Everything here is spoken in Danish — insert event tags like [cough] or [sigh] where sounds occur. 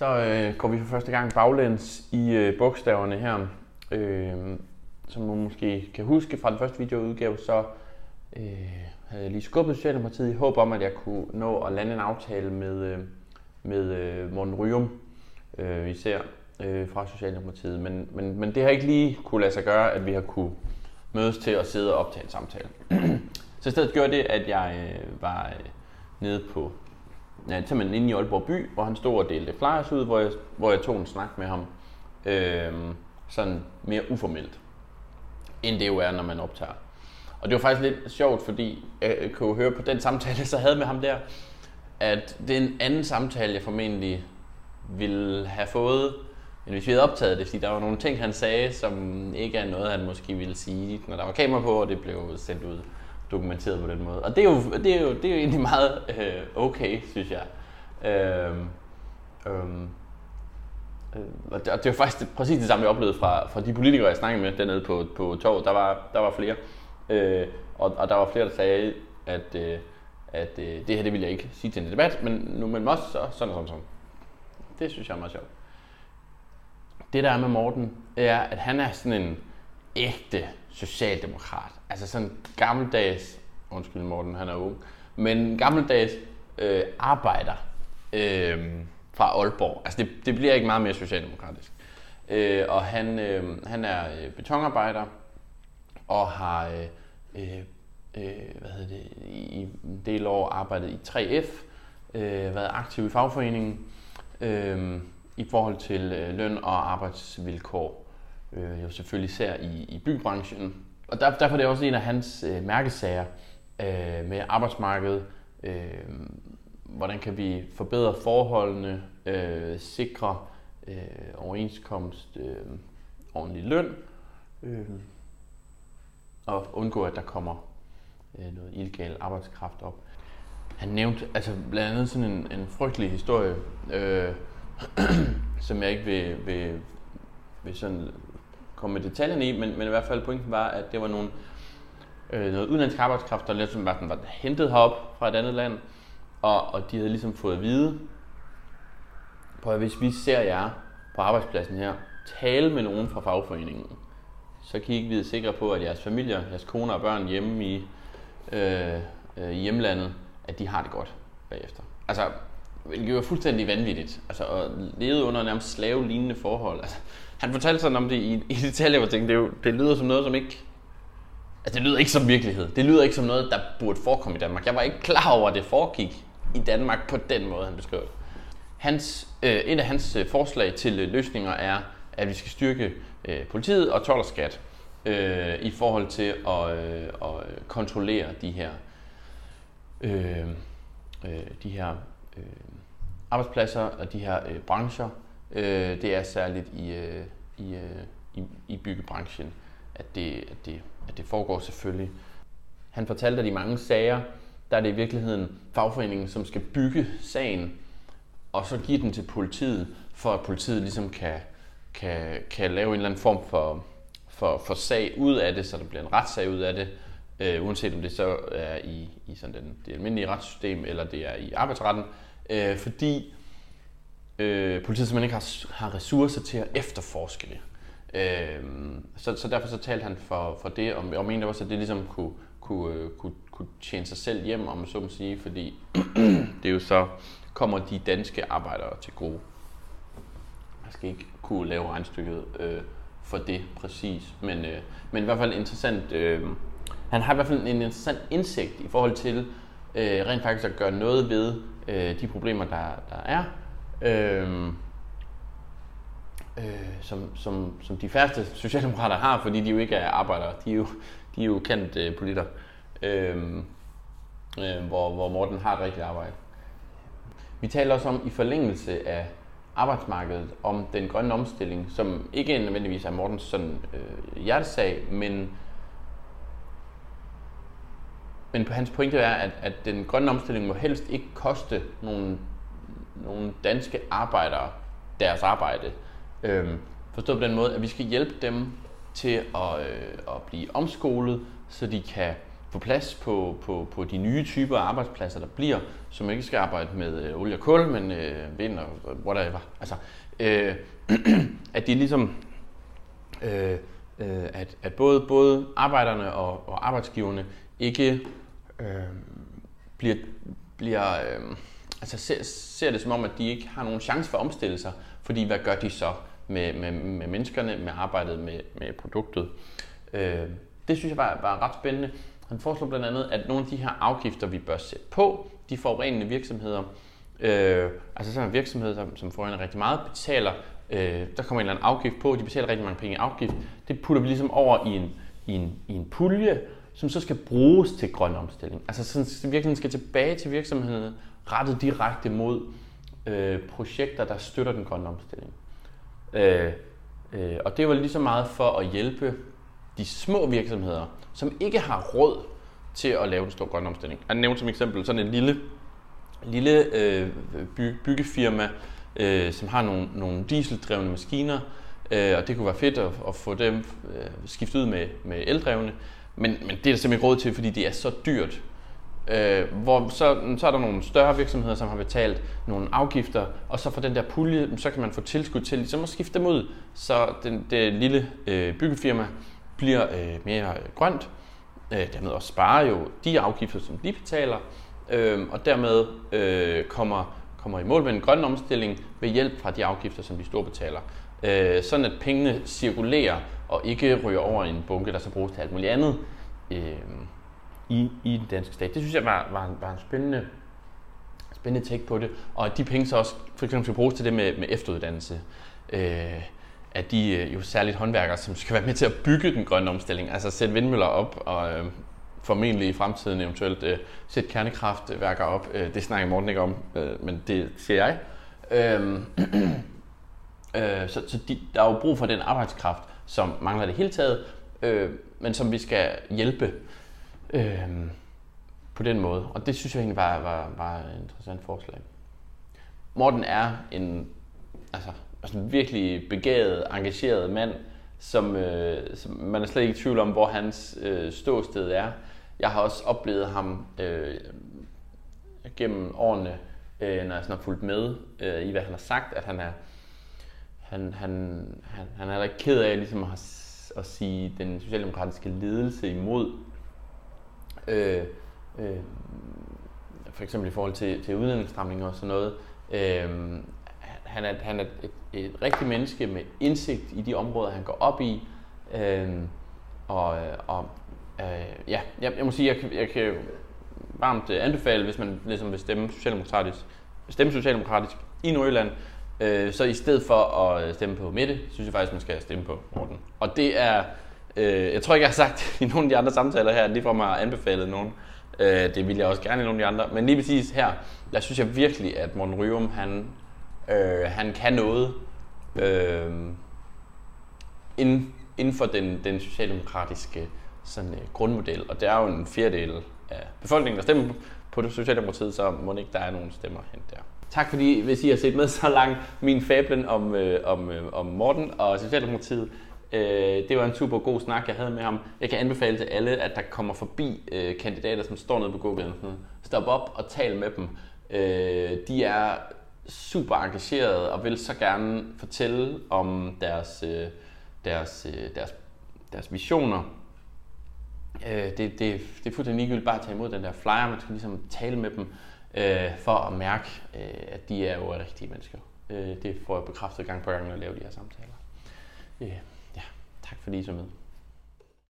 Så øh, går vi for første gang baglæns i øh, bogstaverne her. Øh, som man måske kan huske fra den første videoudgave, så øh, havde jeg lige skubbet Socialdemokratiet i håb om, at jeg kunne nå at lande en aftale med, øh, med øh, Morten Ryum, øh, især øh, fra Socialdemokratiet. Men, men, men det har ikke lige kunne lade sig gøre, at vi har kunne mødes til at sidde og optage en samtale. [clears throat] så i stedet gjorde det, at jeg øh, var øh, nede på ja, simpelthen inde i Aalborg by, hvor han stod og delte flyers ud, hvor jeg, hvor jeg tog en snak med ham. Øh, sådan mere uformelt, end det jo er, når man optager. Og det var faktisk lidt sjovt, fordi øh, jeg kunne høre på den samtale, jeg så havde med ham der, at det er en anden samtale, jeg formentlig ville have fået, end hvis vi havde optaget det, fordi der var nogle ting, han sagde, som ikke er noget, han måske ville sige, når der var kamera på, og det blev sendt ud dokumenteret på den måde. Og det er jo, det er jo, det er jo egentlig meget øh, okay, synes jeg. Øh, øh, og det, og det var faktisk præcis det samme, jeg oplevede fra, fra de politikere, jeg snakkede med dernede på, på torvet. Der var, der var flere. Øh, og, og der var flere, der sagde, at, øh, at øh, det her det ville jeg ikke sige til en debat, men nu men også så, sådan og sådan, sådan. Det synes jeg er meget sjovt. Det der er med Morten, er, at han er sådan en ægte socialdemokrat. Altså sådan gammeldags, undskyld Morten, han er ung, men gammeldags øh, arbejder øh, fra Aalborg. Altså det, det bliver ikke meget mere socialdemokratisk. Øh, og han, øh, han er øh, betonarbejder og har øh, øh, øh hvad hedder det, i en del år arbejdet i 3F, øh, været aktiv i fagforeningen øh, i forhold til øh, løn og arbejdsvilkår. Øh, jo selvfølgelig især i, i bybranchen. Og der, derfor er det også en af hans øh, mærkesager øh, med arbejdsmarkedet. Øh, hvordan kan vi forbedre forholdene, øh, sikre øh, overenskomst, øh, ordentlig løn, øh, og undgå, at der kommer øh, noget illegal arbejdskraft op. Han nævnte altså blandt andet sådan en, en frygtelig historie, øh, [clears throat] som jeg ikke vil, vil, vil sådan komme med detaljerne i, men, men i hvert fald pointen var, at det var nogle, øh, noget udenlandsk arbejdskraft, der ligesom var, var hentet herop fra et andet land, og, og de havde ligesom fået at vide, på at hvis vi ser jer på arbejdspladsen her, tale med nogen fra fagforeningen, så kan I ikke vide sikre på, at jeres familier, jeres koner og børn hjemme i, øh, øh, hjemlandet, at de har det godt bagefter. Altså, hvilket er fuldstændig vanvittigt. Altså, at leve under nærmest slave-lignende forhold. Altså, han fortalte sådan om det i, i detaljer, hvor jeg tænkte, det, jo, det lyder som noget, som ikke... Altså, det lyder ikke som virkelighed. Det lyder ikke som noget, der burde forekomme i Danmark. Jeg var ikke klar over, at det foregik i Danmark på den måde, han beskrev det. Hans, øh, et af hans øh, forslag til øh, løsninger er, at vi skal styrke øh, politiet og told og skat øh, i forhold til at, øh, at kontrollere de her, øh, øh, de her øh, arbejdspladser og de her øh, brancher. Øh, det er særligt i, øh, i, øh, i, i byggebranchen, at det, at, det, at det foregår selvfølgelig. Han fortalte, at i mange sager, der er det i virkeligheden fagforeningen, som skal bygge sagen, og så give den til politiet, for at politiet ligesom kan, kan, kan lave en eller anden form for, for, for sag ud af det, så der bliver en retssag ud af det, øh, uanset om det så er i, i sådan den, det almindelige retssystem, eller det er i arbejdsretten, øh, fordi øh, politiet simpelthen ikke har, har ressourcer til at efterforske det. Øh, så, så derfor så talte han for, for det, og, og mente også, at det ligesom kunne, kunne, øh, kunne, kunne tjene sig selv hjem, om man så må sige, fordi [clears throat] det jo så kommer de danske arbejdere til gode. Man skal ikke kunne lave regnstykket øh, for det præcis, men, øh, men i hvert fald interessant. Øh, han har i hvert fald en interessant indsigt i forhold til øh, rent faktisk at gøre noget ved øh, de problemer, der, der er. Øh, øh, som, som, som de færreste socialdemokrater har, fordi de jo ikke er arbejdere. De er jo, de er jo kendt øh, politter, øh, øh, hvor, hvor Morten har et rigtigt arbejde. Vi taler også om i forlængelse af arbejdsmarkedet, om den grønne omstilling, som ikke nødvendigvis er Mortens sådan, øh, hjertesag, men, men på hans pointe er, at, at den grønne omstilling må helst ikke koste nogle, nogle danske arbejdere deres arbejde. Øhm, forstået på den måde, at vi skal hjælpe dem til at, øh, at blive omskolet, så de kan få plads på, på, på de nye typer af arbejdspladser, der bliver, som ikke skal arbejde med øh, olie og kul, men øh, vind og whatever. Altså, øh, [clears throat] at de ligesom, øh, øh, at, at både, både arbejderne og, og arbejdsgiverne ikke øh, bliver, bliver øh, altså ser, ser det som om, at de ikke har nogen chance for at omstille sig, fordi hvad gør de så med, med, med menneskerne, med arbejdet med, med produktet? Øh, det synes jeg var, var ret spændende. Han foreslår blandt andet, at nogle af de her afgifter, vi bør sætte på, de forurenende virksomheder, øh, altså sådan en virksomhed, som, som forurener rigtig meget, betaler, øh, der kommer en eller anden afgift på, de betaler rigtig mange penge i afgift, det putter vi ligesom over i en, i en, i en pulje, som så skal bruges til grøn omstilling. Altså sådan, virksomheden skal tilbage til virksomheden, rettet direkte mod øh, projekter, der støtter den grønne omstilling. Øh, øh, og det var lige så meget for at hjælpe de små virksomheder, som ikke har råd til at lave en stor grøn omstilling. Jeg nævnte som eksempel sådan en lille, lille øh, by, byggefirma, øh, som har nogle, nogle dieseldrevne maskiner, øh, og det kunne være fedt at, at få dem øh, skiftet ud med, med eldrevne, men, men det er der simpelthen ikke råd til, fordi det er så dyrt. Øh, hvor så, så er der nogle større virksomheder, som har betalt nogle afgifter, og så for den der pulje, så kan man få tilskud til ligesom at skifte dem ud, så den, det lille øh, byggefirma bliver øh, mere grønt, øh, dermed også sparer jo de afgifter, som de betaler, øh, og dermed øh, kommer, kommer i mål med en grøn omstilling ved hjælp fra de afgifter, som de store betaler. Øh, sådan at pengene cirkulerer og ikke ryger over i en bunke, der så bruges til alt muligt andet øh, i, i den danske stat. Det synes jeg var, var, en, var en spændende, spændende take på det, og at de penge så også for eksempel skal bruges til det med, med efteruddannelse. Øh, at de øh, jo særligt håndværkere, som skal være med til at bygge den grønne omstilling, altså sætte vindmøller op og øh, formentlig i fremtiden eventuelt øh, sætte kernekraftværker øh, op. Øh, det snakker Morten ikke om, øh, men det siger jeg. Øh, [clears throat] øh, så så de, der er jo brug for den arbejdskraft, som mangler det hele taget, øh, men som vi skal hjælpe øh, på den måde. Og det synes jeg egentlig var, var, var et interessant forslag. Morten er en altså, altså en virkelig begavet, engageret mand, som, øh, som man er slet ikke i tvivl om, hvor hans øh, ståsted er. Jeg har også oplevet ham øh, gennem årene, øh, når jeg sådan har fulgt med øh, i, hvad han har sagt, at han er han, han, han, han er ikke ked af ligesom at, at sige den socialdemokratiske ledelse imod. Øh, øh, for eksempel i forhold til, til udlændingsstramninger og sådan noget. Øh, han er, han er et, et rigtigt menneske med indsigt i de områder, han går op i. Øh, og og øh, ja, jeg, jeg må sige, jeg, jeg kan varmt anbefale, hvis man ligesom vil stemme socialdemokratisk, stemme socialdemokratisk i Nordjylland, øh, så i stedet for at øh, stemme på Mette, synes jeg faktisk, man skal stemme på Morten. Og det er, øh, jeg tror ikke, jeg har sagt [laughs] i nogle af de andre samtaler her, lige fra mig anbefalet nogen. Øh, det vil jeg også gerne i nogle af de andre. Men lige præcis her, der synes jeg virkelig, at Morten Ryum, han Øh, han kan noget øh, inden, inden for den, den socialdemokratiske sådan, øh, grundmodel. Og det er jo en fjerdedel af befolkningen, der stemmer på det Socialdemokratiet, så må ikke der er nogen stemmer hen der. Tak fordi, hvis I har set med så langt min fablen om, øh, om, øh, om Morten og Socialdemokratiet. Øh, det var en super god snak, jeg havde med ham. Jeg kan anbefale til alle, at der kommer forbi øh, kandidater, som står nede på gågaden. Stop op og tal med dem. Øh, de er super engagerede og vil så gerne fortælle om deres, øh, deres, øh, deres, deres visioner. Øh, det, det, det er fuldstændig ligegyldigt bare at tage imod den der flyer, man skal ligesom tale med dem Øh, for at mærke, øh, at de er jo rigtige mennesker. Øh, det får jeg bekræftet gang på gang, når jeg laver de her samtaler. Ja, tak fordi I så med.